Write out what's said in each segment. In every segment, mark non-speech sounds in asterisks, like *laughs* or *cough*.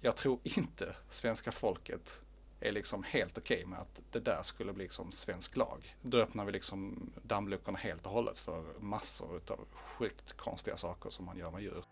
jag tror inte svenska folket är liksom helt okej okay med att det där skulle bli liksom svensk lag. Då öppnar vi liksom dammluckorna helt och hållet för massor utav sjukt konstiga saker som man gör med djur.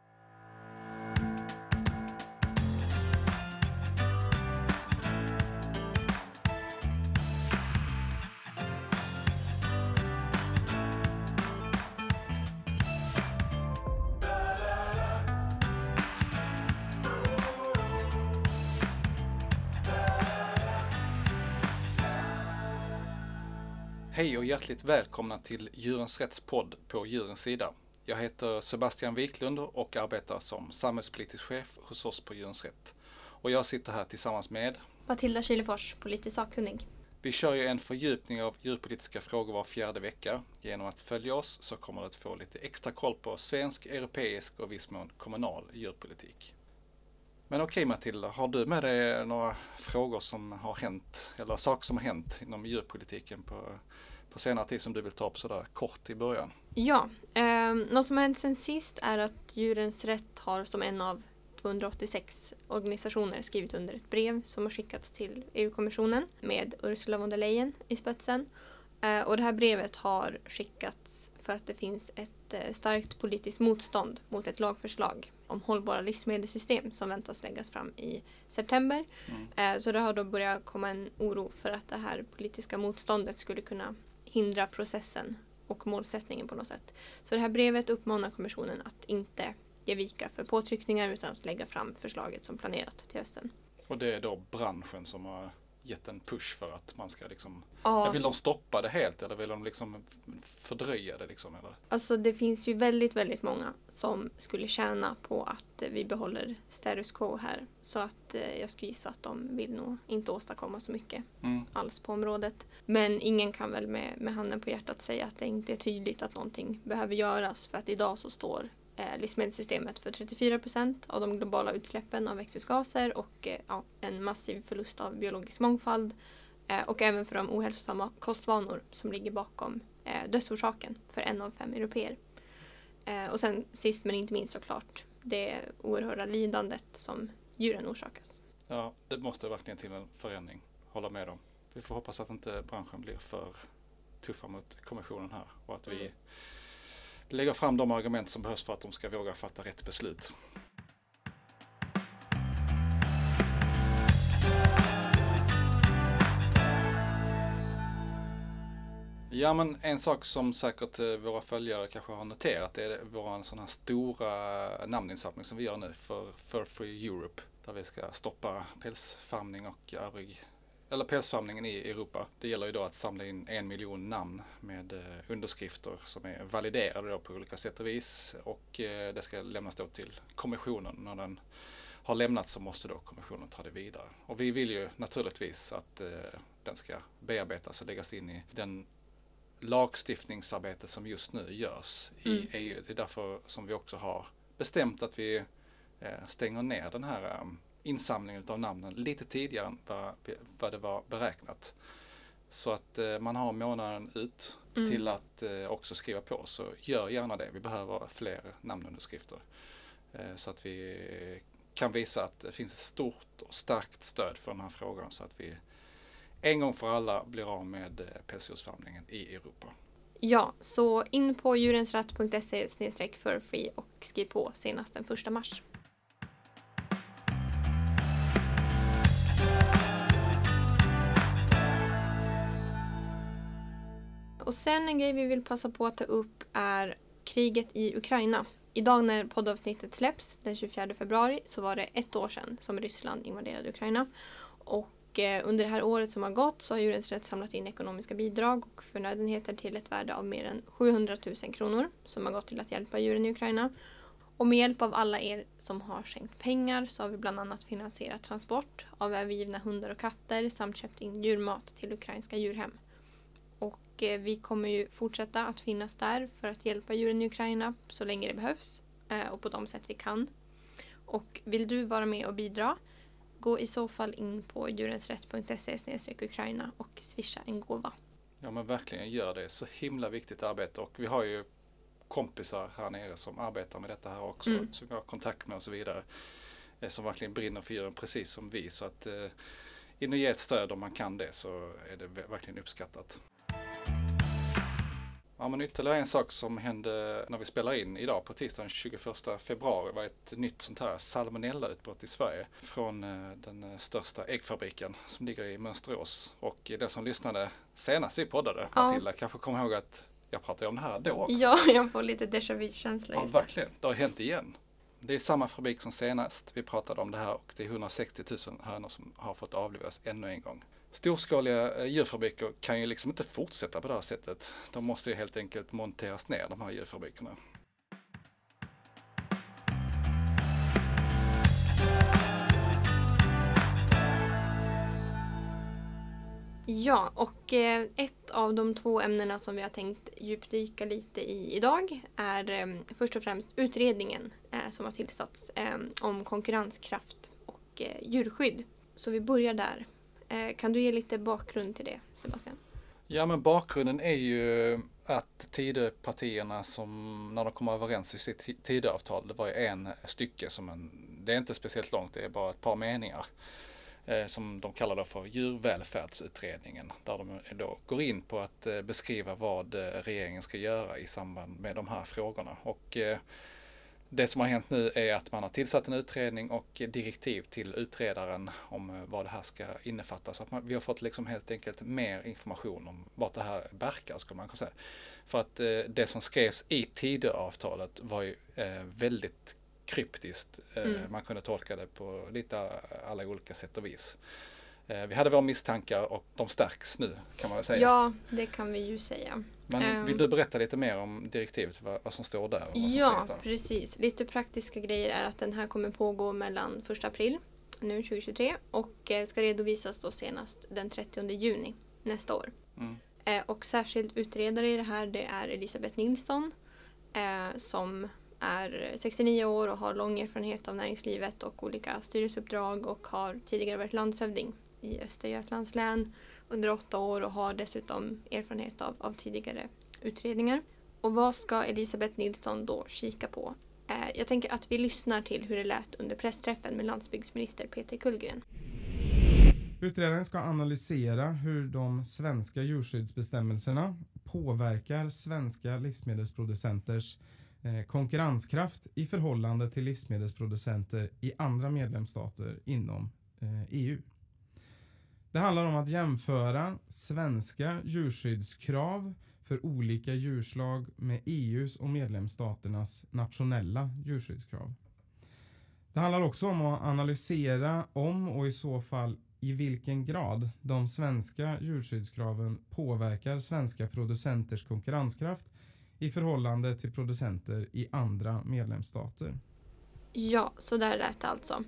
Hjärtligt välkomna till Djurens Rätts podd på Djurens Sida. Jag heter Sebastian Wiklund och arbetar som samhällspolitisk chef hos oss på Djurens Rätt. Och jag sitter här tillsammans med Matilda Kylefors, politisk sakkunnig. Vi kör ju en fördjupning av djurpolitiska frågor var fjärde vecka. Genom att följa oss så kommer du att få lite extra koll på svensk, europeisk och viss mån kommunal djurpolitik. Men okej Matilda, har du med dig några frågor som har hänt eller saker som har hänt inom djurpolitiken på, på senare tid som du vill ta upp sådär kort i början? Ja, eh, något som har hänt sen sist är att Djurens Rätt har som en av 286 organisationer skrivit under ett brev som har skickats till EU-kommissionen med Ursula von der Leyen i spetsen. Eh, och det här brevet har skickats för att det finns ett eh, starkt politiskt motstånd mot ett lagförslag om hållbara livsmedelssystem som väntas läggas fram i september. Mm. Eh, så det har då börjat komma en oro för att det här politiska motståndet skulle kunna hindra processen och målsättningen på något sätt. Så det här brevet uppmanar kommissionen att inte ge vika för påtryckningar utan att lägga fram förslaget som planerat till hösten. Och det är då branschen som har gett en push för att man ska liksom, ja. vill de stoppa det helt eller vill de liksom fördröja det liksom? Eller? Alltså det finns ju väldigt, väldigt många som skulle tjäna på att vi behåller status quo här. Så att eh, jag skulle gissa att de vill nog inte åstadkomma så mycket mm. alls på området. Men ingen kan väl med, med handen på hjärtat säga att det inte är tydligt att någonting behöver göras för att idag så står eh, livsmedelssystemet för 34 procent av de globala utsläppen av växthusgaser och eh, ja, en massiv förlust av biologisk mångfald eh, och även för de ohälsosamma kostvanor som ligger bakom dödsorsaken för en av fem europeer. Och sen sist men inte minst såklart det oerhörda lidandet som djuren orsakas. Ja, det måste verkligen till en förändring. Hålla med om. Vi får hoppas att inte branschen blir för tuffa mot kommissionen här och att vi mm lägger fram de argument som behövs för att de ska våga fatta rätt beslut. Ja men en sak som säkert eh, våra följare kanske har noterat är vår sån här stora namninsamling som vi gör nu för Fur Free Europe. Där vi ska stoppa pälsfarmning och övrig eller pälsfarmningen i Europa. Det gäller ju då att samla in en miljon namn med eh, underskrifter som är validerade då på olika sätt och vis och eh, det ska lämnas då till kommissionen. När den har lämnats så måste då kommissionen ta det vidare. Och vi vill ju naturligtvis att eh, den ska bearbetas och läggas in i den lagstiftningsarbete som just nu görs i mm. EU. Det är därför som vi också har bestämt att vi stänger ner den här insamlingen av namnen lite tidigare än vad, vad det var beräknat. Så att eh, man har månaden ut mm. till att eh, också skriva på så gör gärna det. Vi behöver fler namnunderskrifter. Eh, så att vi kan visa att det finns ett stort och starkt stöd för den här frågan så att vi en gång för alla blir av med eh, pälsdjursfarmningen i Europa. Ja, så in på djurensrätt.se för free och skriv på senast den första mars. Och sen en grej vi vill passa på att ta upp är kriget i Ukraina. Idag när poddavsnittet släpps, den 24 februari, så var det ett år sedan som Ryssland invaderade Ukraina. Och eh, under det här året som har gått så har Djurens Rätt samlat in ekonomiska bidrag och förnödenheter till ett värde av mer än 700 000 kronor som har gått till att hjälpa djuren i Ukraina. Och med hjälp av alla er som har skänkt pengar så har vi bland annat finansierat transport av övergivna hundar och katter samt köpt in djurmat till ukrainska djurhem. Och eh, vi kommer ju fortsätta att finnas där för att hjälpa djuren i Ukraina så länge det behövs eh, och på de sätt vi kan. Och vill du vara med och bidra gå i så fall in på djurensrätt.se Ukraina och swisha en gåva. Ja men verkligen gör det. Så himla viktigt arbete och vi har ju kompisar här nere som arbetar med detta här också mm. som vi har kontakt med och så vidare. eh, som verkligen brinner för djuren precis som vi. Så att in och ge ett stöd om man kan det så är det verkligen uppskattat. Ja, men ytterligare en sak som hände när vi spelar in idag på tisdagen 21 februari var ett nytt sånt här salmonellautbrott i Sverige från eh, den eh, största äggfabriken som ligger i Mönsterås. Och den som lyssnade senast vi poddade, Ja. Matilda, kanske kommer ihåg att jag pratade om det här då också. Ja, jag får lite déjà vu-känsla Ja, verkligen. Det har hänt igen. Det är samma fabrik som senast vi pratade om det här och det är 160 000 hönor som har fått avlivas ännu en gång. Storskaliga eh, djurfabriker kan ju liksom inte fortsätta på det här sättet. De måste ju helt enkelt monteras ner, de här djurfabrikerna. Ja, och eh, ett av de två ämnena som vi har tänkt djupdyka lite i idag är eh, först och främst utredningen som har tillsatts om konkurrenskraft och djurskydd. Så vi börjar där. Eh, kan du ge lite bakgrund till det, Sebastian? Ja men bakgrunden är ju att Tidöpartierna som när de kom överens i sitt Tidöavtal, det var ju en stycke som en, det är inte speciellt långt, det är bara ett par meningar. Eh, som de kallar för djurvälfärdsutredningen. Där de då går in på att eh, beskriva vad eh, regeringen ska göra i samband med de här frågorna. Och eh, det som har hänt nu är att man har tillsatt en utredning och direktiv till utredaren om eh, vad det här ska innefatta. Så att man, vi har fått liksom helt enkelt mer information om vart det här verkar skulle man kunna säga. För att eh, det som skrevs i Tidöavtalet var ju eh, väldigt kryptiskt. Eh, Mm. Man kunde tolka det på lite alla olika sätt och vis. Eh, vi hade våra misstankar och de stärks nu kan man säga. Ja, det kan vi ju säga. Men ehm. vill du berätta lite mer om direktivet, vad, vad som står där? Och vad som Ja, där? precis. Lite praktiska grejer är att den här kommer pågå mellan 1 april nu 2023 och eh, ska redovisas då senast den 30 juni nästa år. Mm. Eh, Och särskild utredare i det här det är Elisabeth Nilsson eh, som är 69 år och har lång erfarenhet av näringslivet och olika styrelseuppdrag och har tidigare varit landshövding i Östergötlands län under åtta år och har dessutom erfarenhet av, av tidigare utredningar. Och vad ska Elisabeth Nilsson då kika på? Eh, jag tänker att vi lyssnar till hur det lät under pressträffen med landsbygdsminister Peter Kullgren. Utredaren ska analysera hur de svenska djurskyddsbestämmelserna påverkar svenska livsmedelsproducenters eh, konkurrenskraft i förhållande till livsmedelsproducenter i andra medlemsstater inom eh, EU. Det handlar om att jämföra svenska djurskyddskrav för olika djurslag med EUs och medlemsstaternas nationella djurskyddskrav. Det handlar också om att analysera om och i så fall i vilken grad de svenska djurskyddskraven påverkar svenska producenters konkurrenskraft i förhållande till producenter i andra medlemsstater. Ja, så där lät det alltså.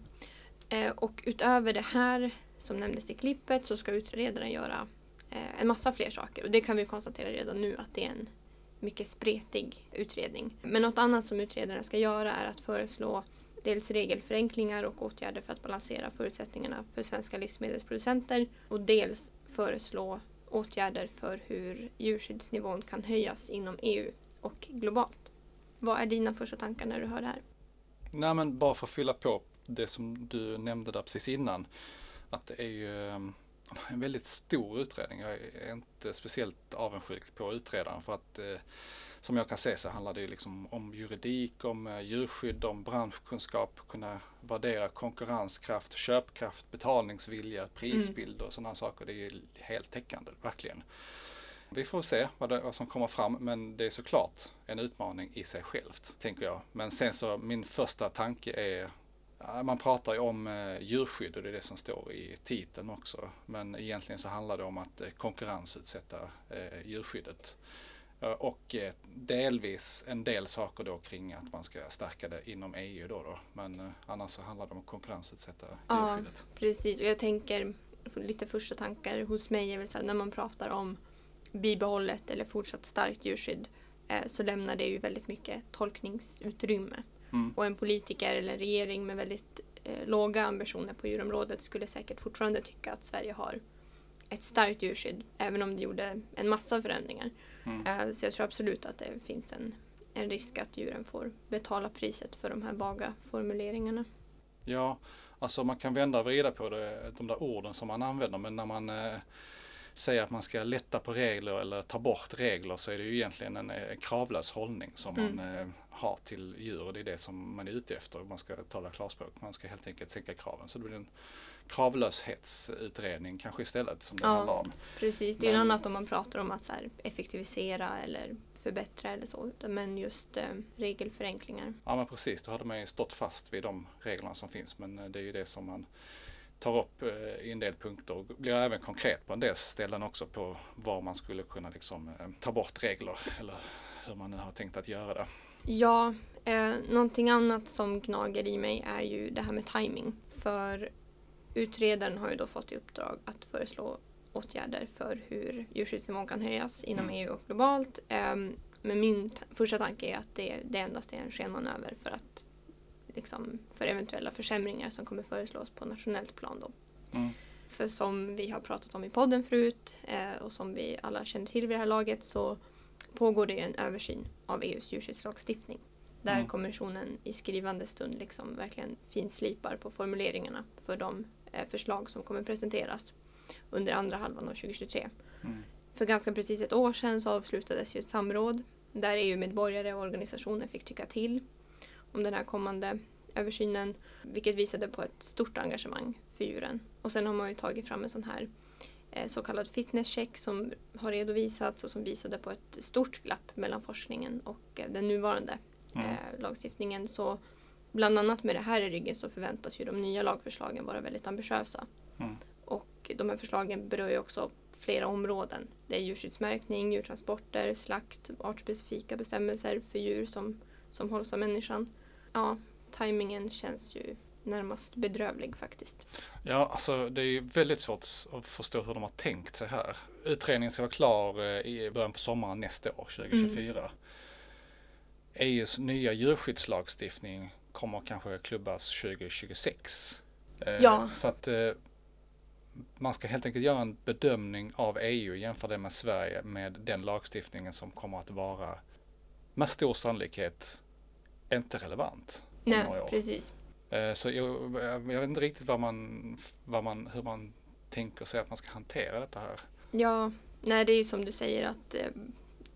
Eh, och utöver det här som nämndes i klippet så ska utredaren göra eh, en massa fler saker. Och det kan vi konstatera redan nu att det är en mycket spretig utredning. Men något annat som utredaren ska göra är att föreslå dels regelförenklingar och åtgärder för att balansera förutsättningarna för svenska livsmedelsproducenter och dels föreslå åtgärder för hur djurskyddsnivån kan höjas inom EU och globalt. Vad är dina första tankar när du hör det här? Nej men bara för att fylla på det som du nämnde där precis innan. Att det är ju eh, *laughs* en väldigt stor utredning. Jag är inte speciellt avundsjuk på utredaren för att eh, som jag kan se så handlar det ju liksom om juridik, om eh, djurskydd, om branschkunskap, kunna värdera konkurrenskraft, köpkraft, betalningsvilja, prisbild och sådana saker. Det är ju helt täckande, verkligen. Vi får se vad, det, vad som kommer fram men det är såklart en utmaning i sig självt, tänker jag. Men sen så min första tanke är man pratar ju om eh, djurskydd och det är det som står i titeln också. Men egentligen så handlar det om att eh, konkurrensutsätta eh, djurskyddet. Och delvis en del saker då kring att man ska stärka det inom EU då. då. Men annars så handlar det om att konkurrensutsätta Ja. djurskyddet. Precis, och jag tänker lite första tankar hos mig är väl så här, när man pratar om bibehållet eller fortsatt starkt djurskydd så lämnar det ju väldigt mycket tolkningsutrymme. Mm. Och en politiker eller en regering med väldigt eh, låga ambitioner på djurområdet skulle säkert fortfarande tycka att Sverige har ett starkt djurskydd även om det gjorde en massa förändringar. Mm. Eh, så jag tror absolut att det finns en, en risk att djuren får betala priset för de här vaga formuleringarna. Ja, alltså man kan vända och vrida på det, de där orden som man använder men när man eh, säger att man ska lätta på regler eller ta bort regler så är det ju egentligen en, kravlös hållning som Mm. man eh, har till djur och det är det som man är ute efter. Man ska tala klarspråk, man ska helt enkelt sänka kraven. Så det blir en kravlöshetsutredning kanske istället som det Ja. handlar om. Precis, det är ju Men- annat om man pratar om att effektivisera eller förbättra eller så. Men just eh, regelförenklingar. Ja men precis, då hade man ju stått fast vid de reglerna som finns men eh, det är ju det som man tar upp eh, i en del punkter och blir även konkret på en del ställen också på var man skulle kunna liksom eh, ta bort regler eller hur man nu har tänkt att göra det. Ja, eh, någonting annat som gnager i mig är ju det här med timing. För utredaren har ju då fått i uppdrag att föreslå åtgärder för hur djurskyddsnivån kan höjas inom Mm. EU och globalt. Ehm, men min första tanke är att det, det endast är en skenmanöver för att liksom, för eventuella försämringar som kommer föreslås på nationellt plan då. Mm. För som vi har pratat om i podden förut eh, och som vi alla känner till vid det här laget så pågår det en översyn av EUs djurskyddslagstiftning. Där Mm. kommissionen i skrivande stund liksom verkligen finslipar på formuleringarna för de eh, förslag som kommer presenteras under andra halvan av 2023. Mm. För ganska precis ett år sedan så avslutades ju ett samråd där EU-medborgare och organisationer fick tycka till om den här kommande översynen. Vilket visade på ett stort engagemang för djuren. Och sen har man ju tagit fram en sån här eh, så kallad fitness check som har redovisats och som visade på ett stort glapp mellan forskningen och eh, den nuvarande Mm. eh, lagstiftningen. Så bland annat med det här i ryggen så förväntas ju de nya lagförslagen vara väldigt ambitiösa. Mm. Och de här förslagen berör ju också flera områden. Det är djurskyddsmärkning, djurtransporter, slakt, artspecifika bestämmelser för djur som, som hålls av människan. Ja, tajmingen känns ju närmast bedrövlig faktiskt. Ja, alltså det är ju väldigt svårt att förstå hur de har tänkt sig här. Utredningen ska vara klar eh, i början på sommaren nästa år, 2024. EUs nya djurskyddslagstiftning kommer kanske klubbas 2026. Eh, Ja. Så att eh, man ska helt enkelt göra en bedömning av EU, jämföra det med Sverige med den lagstiftningen som kommer att vara med stor sannolikhet inte relevant Nej, precis. Eh, Så jag, jag vet inte riktigt vad man, vad man, hur man tänker sig att man ska hantera detta här. Ja, nej det är ju som du säger att eh,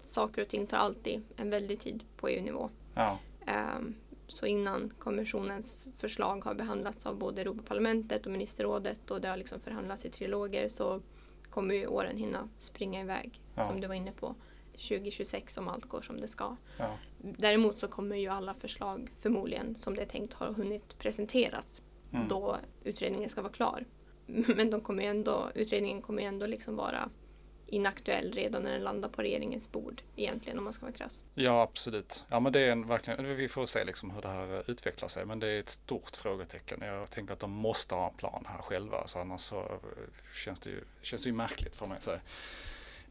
saker och ting tar alltid en väldig tid på EU-nivå. Ja, Ehm, så innan kommissionens förslag har behandlats av både Europaparlamentet och ministerrådet och det har liksom förhandlats i triloger så kommer ju åren hinna springa iväg Ja. som du var inne på. 2026 om allt går som det ska. ja, Däremot så kommer ju alla förslag förmodligen som det är tänkt ha hunnit presenteras mm. då utredningen ska vara klar. *laughs* Men de kommer ändå, utredningen kommer ju ändå liksom vara inaktuell redan när den landar på regeringens bord egentligen om man ska vara krass. ja absolut. Ja men det är en, verkligen, vi får se liksom hur det här eh, utvecklar sig men det är ett stort frågetecken. Jag tänker att de måste ha en plan här själva så annars så eh, känns det ju, känns det ju märkligt man ju säga.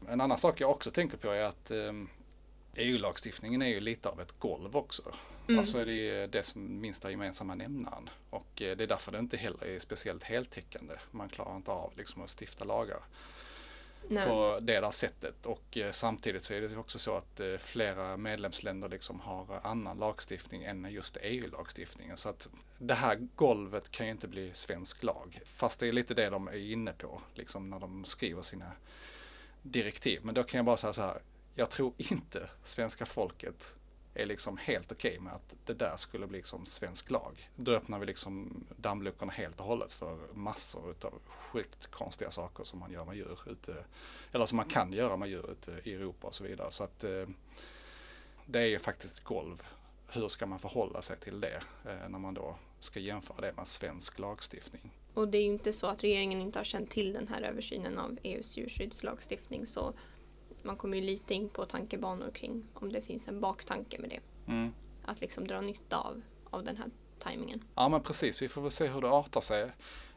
En annan sak jag också tänker på är att eh, EU-lagstiftningen är ju lite av ett golv också. Mm. Alltså det är det som minsta gemensamma nämnaren. Och eh, det är därför det inte heller är speciellt heltäckande. Man klarar inte av liksom att stifta lagar Nej. på det där sättet. Och eh, samtidigt så är det också så att eh, flera medlemsländer liksom har annan lagstiftning än just EU-lagstiftningen. Så att det här golvet kan ju inte bli svensk lag. Fast det är lite det de är inne på liksom när de skriver sina direktiv. Men då kan jag bara säga så här. Jag tror inte svenska folket är liksom helt okej med att det där skulle bli liksom svensk lag. Då öppnar vi liksom dammluckorna helt och hållet för massor utav sjukt konstiga saker som man gör med djur ute, eller som man kan göra med djur ute i Europa och så vidare. Så att eh, det är ju faktiskt ett golv. Hur ska man förhålla sig till det eh, när man då ska jämföra det med svensk lagstiftning? Och det är ju inte så att regeringen inte har känt till den här översynen av EUs djurskyddslagstiftning så man kommer ju lite in på tankebanor kring om det finns en baktanke med det. Mm. Att liksom dra nytta av, av den här tajmingen. Ja men precis, vi får väl se hur det artar sig.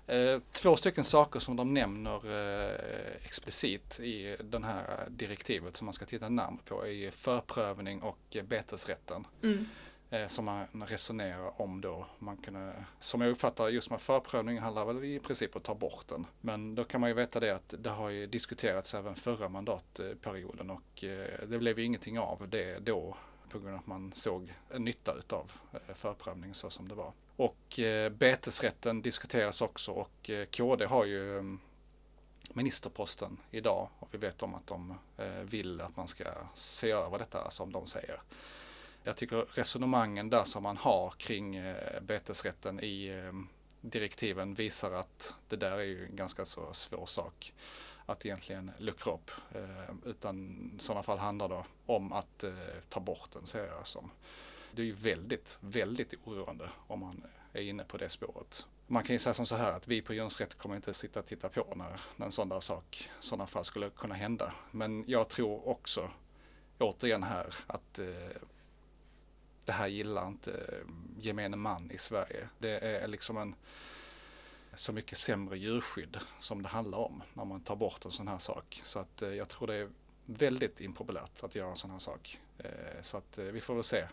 Eh, två stycken saker som de nämner eh, explicit i den här direktivet som man ska titta närmare på är förprövning och eh, betesrätten. Mm. Eh, som man resonerar om då. Man kan, som jag uppfattar just med förprövning handlar väl i princip om att ta bort den. Men då kan man ju veta det att det har ju diskuterats även förra mandatperioden och eh, det blev ju ingenting av det då på grund av att man såg en nytta utav eh, förprövning så som det var. Och betesrätten diskuteras också och KD har ju mm, ministerposten idag och vi vet om att de vill att man ska se över detta som de säger. Jag tycker resonemangen där som man har kring eh, betesrätten i eh, direktiven visar att det där är ju en ganska så svår sak att egentligen luckra upp. Eh, utan i sådana fall handlar det om att eh, ta bort den ser jag som. Det är ju väldigt, väldigt oroande om man eh, är inne på det spåret man kan ju säga som så här att vi på Djurens Rätt kommer inte sitta och titta på när, när en sån där sak, sådana fall skulle kunna hända. Men jag tror också, återigen här, att eh, det här gillar inte eh, gemene man i Sverige. Det är liksom en så mycket sämre djurskydd som det handlar om när man tar bort en sån här sak. Så att eh, jag tror det är väldigt impopulärt att göra en sån här sak. Eh, så att vi får väl se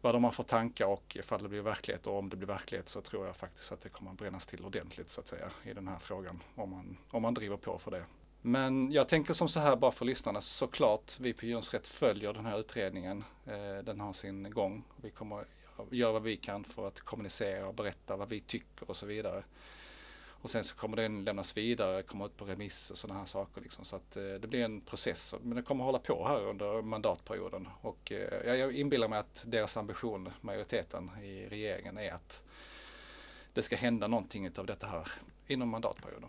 vad de har för tankar och ifall det blir verklighet och om det blir verklighet så tror jag faktiskt att det kommer att brännas till ordentligt så att säga i den här frågan om man, om man driver på för det. Men jag tänker som så här bara för lyssnarna såklart vi på Djurens Rätt följer den här utredningen. Eh, den har sin gång. Vi kommer göra vad vi kan för att kommunicera och berätta vad vi tycker och så vidare. Och sen så kommer den lämnas vidare, komma ut på remiss och sådana här saker. Liksom. Så att eh, det blir en process. Men det kommer hålla på här under mandatperioden. Och eh, jag inbillar mig att deras ambition, majoriteten i regeringen, är att det ska hända någonting av detta här inom mandatperioden.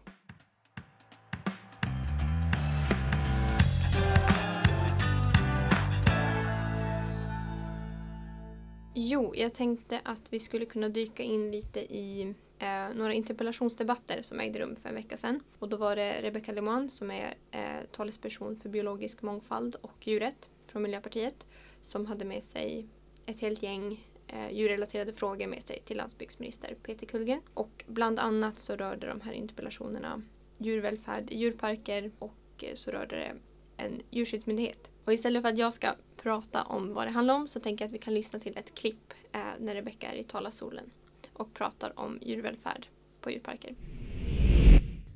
Jo, jag tänkte att vi skulle kunna dyka in lite i eh, några interpellationsdebatter som ägde rum för en vecka sedan. Och då var det Rebecka Lemoine som är eh, talesperson för biologisk mångfald och djurrätt från Miljöpartiet som hade med sig ett helt gäng eh, djurrelaterade frågor med sig till landsbygdsminister Peter Kullgren. Och bland annat så rörde de här interpellationerna djurvälfärd i djurparker och eh, så rörde det en djurskyddsmyndighet. Och istället för att jag ska prata om vad det handlar om så tänker jag att vi kan lyssna till ett klipp eh, när Rebecka är i talarstolen och pratar om djurvälfärd på djurparker.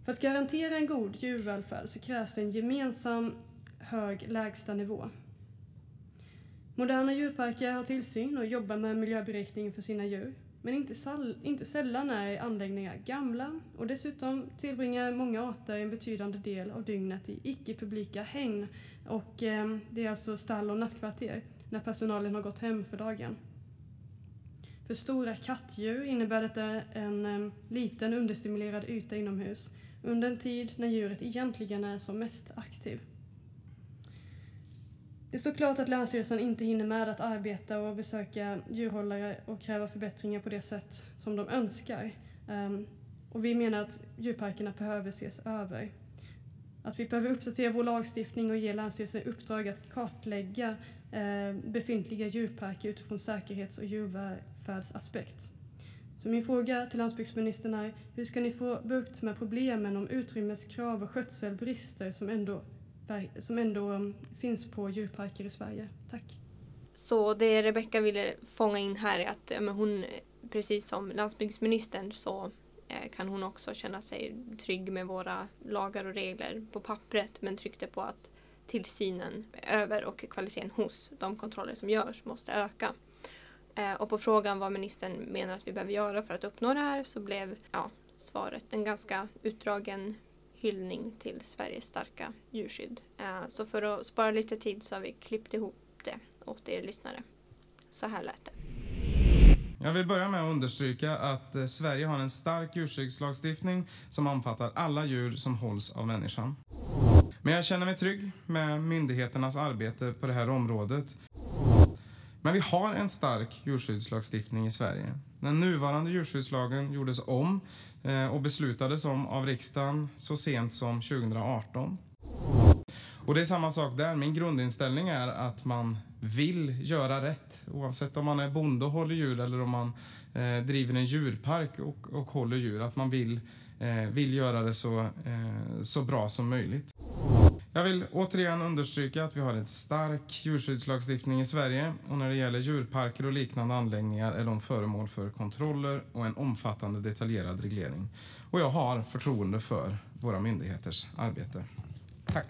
För att garantera en god djurvälfärd så krävs det en gemensam hög lägstanivå. Moderna djurparker har tillsyn och jobbar med miljöberäkning för sina djur. Men inte, sall, inte sällan är anläggningar gamla och dessutom tillbringar många arter en betydande del av dygnet i icke-publika hägn och eh, det är alltså stall och nattkvarter när personalen har gått hem för dagen. För stora kattdjur innebär detta en eh, liten understimulerad yta inomhus under en tid när djuret egentligen är som mest aktiv. Det står klart att Länsstyrelsen inte hinner med att arbeta och besöka djurhållare och kräva förbättringar på det sätt som de önskar. Um, och vi menar att djurparkerna behöver ses över. Att vi behöver uppdatera vår lagstiftning och ge Länsstyrelsen i uppdrag att kartlägga ehm, befintliga djurparker utifrån säkerhets och djurvälfärdsaspekt. Så min fråga till landsbygdsministern är, hur ska ni få bukt med problemen om utrymmeskrav och skötselbrister som ändå, som ändå um, finns på djurparker i Sverige? Tack. Så det Rebecka ville fånga in här är att men hon, precis som landsbygdsministern, så eh, kan hon också känna sig trygg med våra lagar och regler på pappret men tryckte på att tillsynen över och kvaliteten hos de kontroller som görs måste öka. Eh, och på frågan vad ministern menar att vi behöver göra för att uppnå det här så blev ja, svaret en ganska utdragen hyllning till Sveriges starka djurskydd. Eh, så för att spara lite tid så har vi klippt ihop det åt er lyssnare. Så här lät det. Jag vill börja med att understryka att eh, Sverige har en stark djurskyddslagstiftning som omfattar alla djur som hålls av människan. Men jag känner mig trygg med myndigheternas arbete på det här området. Men vi har en stark djurskyddslagstiftning i Sverige. Den nuvarande djurskyddslagen gjordes om eh, och beslutades om av riksdagen så sent som 2018. Och det är samma sak där. Min grundinställning är att man vill göra rätt. Oavsett om man är bonde och håller djur eller om man eh, driver en djurpark och, och håller djur. Att man vill, eh, vill göra det så, eh, så bra som möjligt. Jag vill återigen understryka att vi har en stark djurskyddslagstiftning i Sverige och när det gäller djurparker och liknande anläggningar är de föremål för kontroller och en omfattande detaljerad reglering. Och jag har förtroende för våra myndigheters arbete. Tack!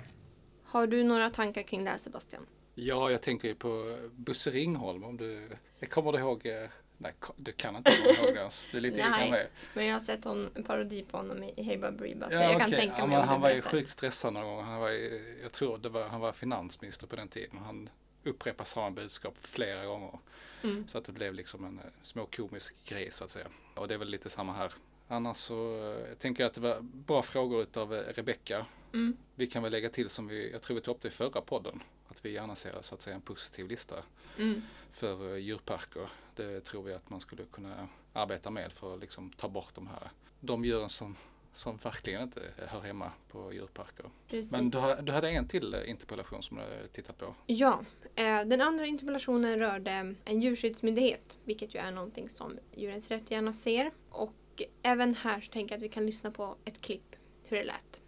Har du några tankar kring det här Sebastian? Ja, jag tänker ju på Bosse Ringholm. Om du, jag kommer du ihåg eh, Nej, du kan inte komma ihåg det ens. Du är lite än mig. Men jag har sett hon, en parodi på honom i Hey Baberiba så Ja, jag kan okej. tänka ja, mig om Han var ju sjukt stressad någon gång. Han var, ju- jag tror det var, han var finansminister på den tiden. Han upprepade samma budskap flera gånger. Mm. Så att det blev liksom en eh, småkomisk grej så att säga. Och det är väl lite samma här. Annars så eh, jag tänker jag att det var bra frågor utav eh, Rebecka. Mm. Vi kan väl lägga till som vi, jag tror vi tog upp det i förra podden. Att vi gärna ser så att säga en positiv lista Mm. för eh, djurparker. Det tror vi att man skulle kunna arbeta med för att liksom ta bort de här, de djuren som, som verkligen inte hör hemma på djurparker. Precis. Men du, har, du hade en till eh, interpellation som du tittat på. Ja, eh, den andra interpellationen rörde en djurskyddsmyndighet, vilket ju är någonting som Djurens Rätt gärna ser. Och även här så tänker jag att vi kan lyssna på ett klipp, hur det lät.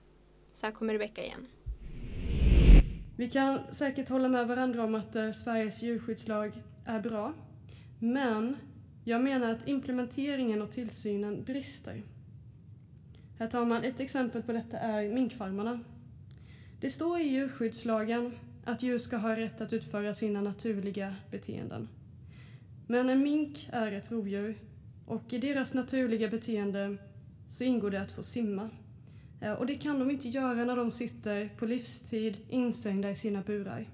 Så här kommer Rebecka igen. Vi kan säkert hålla med varandra om att eh, Sveriges djurskyddslag är bra. Men jag menar att implementeringen och tillsynen brister. Herr talman, ett exempel på detta är minkfarmarna. Det står i djurskyddslagen att djur ska ha rätt att utföra sina naturliga beteenden. Men en mink är ett rovdjur och i deras naturliga beteende så ingår det att få simma. Eh, och det kan de inte göra när de sitter på livstid instängda i sina burar.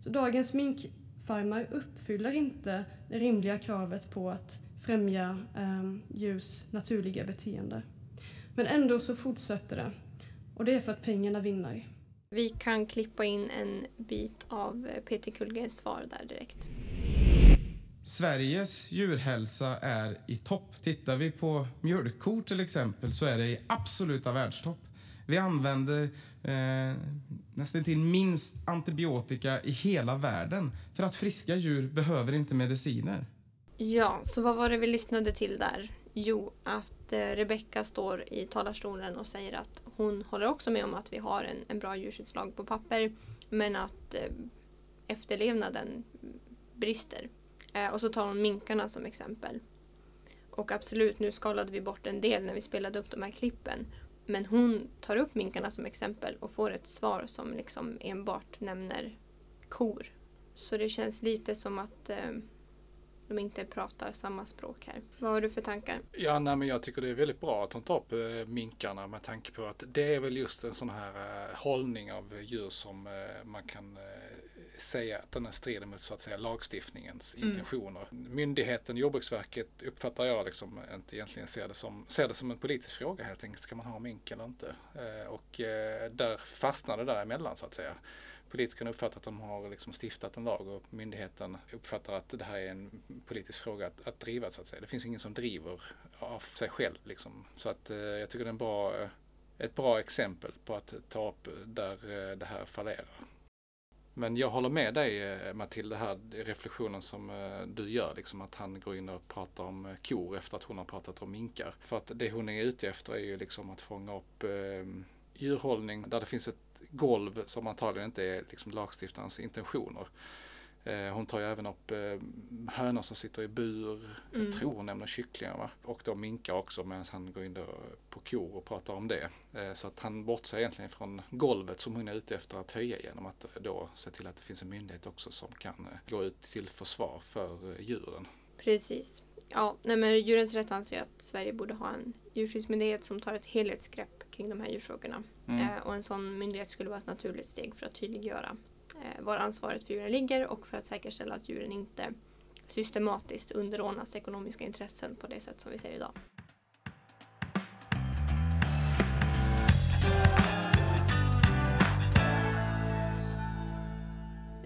Så dagens minkfarmar uppfyller inte det rimliga kravet på att främja eh, djurs naturliga beteende. Men ändå så fortsätter det. Och det är för att pengarna vinner. Vi kan klippa in en bit av eh, Peter Kullgrens svar där direkt. Sveriges djurhälsa är i topp. Tittar vi på mjölkkor till exempel så är det i absoluta världstopp. Vi använder eh, nästan till minst antibiotika i hela världen för att friska djur behöver inte mediciner. Ja, så vad var det vi lyssnade till där? Jo, att eh, Rebecka står i talarstolen och säger att hon håller också med om att vi har en, en bra djurskyddslag på papper men att eh, efterlevnaden brister. Eh, och så tar hon minkarna som exempel. Och absolut, nu skalade vi bort en del när vi spelade upp de här klippen. Men hon tar upp minkarna som exempel och får ett svar som liksom enbart nämner kor. Så det känns lite som att eh, de inte pratar samma språk här. Vad har du för tankar? Ja, nej, men jag tycker det är väldigt bra att hon tar upp eh, minkarna med tanke på att det är väl just en sån här eh, hållning av djur som eh, man kan eh, säga att den strider mot så att säga lagstiftningens Mm. intentioner. Myndigheten Jordbruksverket uppfattar jag liksom inte egentligen ser det som, ser det som en politisk fråga helt enkelt. Ska man ha mink eller inte? Eh, och eh, där fastnar det däremellan så att säga. Politikerna uppfattar att de har liksom stiftat en lag och myndigheten uppfattar att det här är en politisk fråga att, att driva så att säga. Det finns ingen som driver av sig själv liksom. Så att eh, jag tycker det är en bra, ett bra exempel på att ta upp där det här fallerar. Men jag håller med dig eh, Matilda här, reflektionen som eh, du gör, liksom att han går in och pratar om eh, kor efter att hon har pratat om minkar. För att det hon är ute efter är ju liksom att fånga upp eh, djurhållning där det finns ett golv som antagligen inte är liksom lagstiftarens intentioner. Eh, hon tar ju även upp eh, hönor som sitter i bur, Mm. jag tror hon nämner kycklingar va? Och då minkar också medan han går in på kor och pratar om det. Eh, så att han bortser egentligen från golvet som hon är ute efter att höja genom att då se till att det finns en myndighet också som kan gå ut till försvar för djuren. Precis. Ja, nej men Djurens Rätt anser att Sverige borde ha en djurskyddsmyndighet som tar ett helhetsgrepp kring de här djurfrågorna. Mm. Och en sån myndighet skulle vara ett naturligt steg för att tydliggöra Eh, var ansvaret för djuren ligger och för att säkerställa att djuren inte systematiskt underordnas ekonomiska intressen på det sätt som vi ser idag.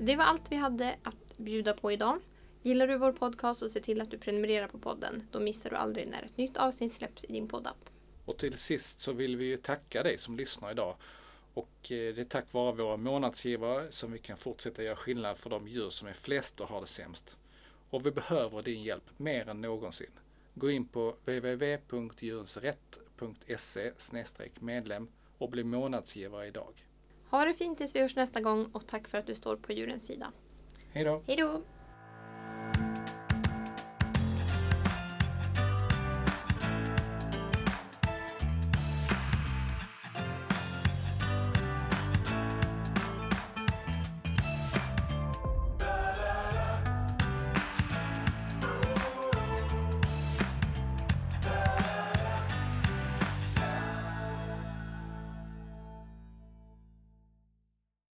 Det var allt vi hade att bjuda på idag. Gillar du vår podcast så se till att du prenumererar på podden. Då missar du aldrig när ett nytt avsnitt släpps i din poddapp. Och till sist så vill vi ju tacka dig som lyssnar idag. Och eh, det är tack vare våra månadsgivare som vi kan fortsätta göra skillnad för de djur som är flest och har det sämst. Och vi behöver din hjälp mer än någonsin. Gå in på www.djurensrätt.se medlem och bli månadsgivare idag. Ha det fint tills vi hörs nästa gång och tack för att du står på djurens sida. Hej då! Hej då!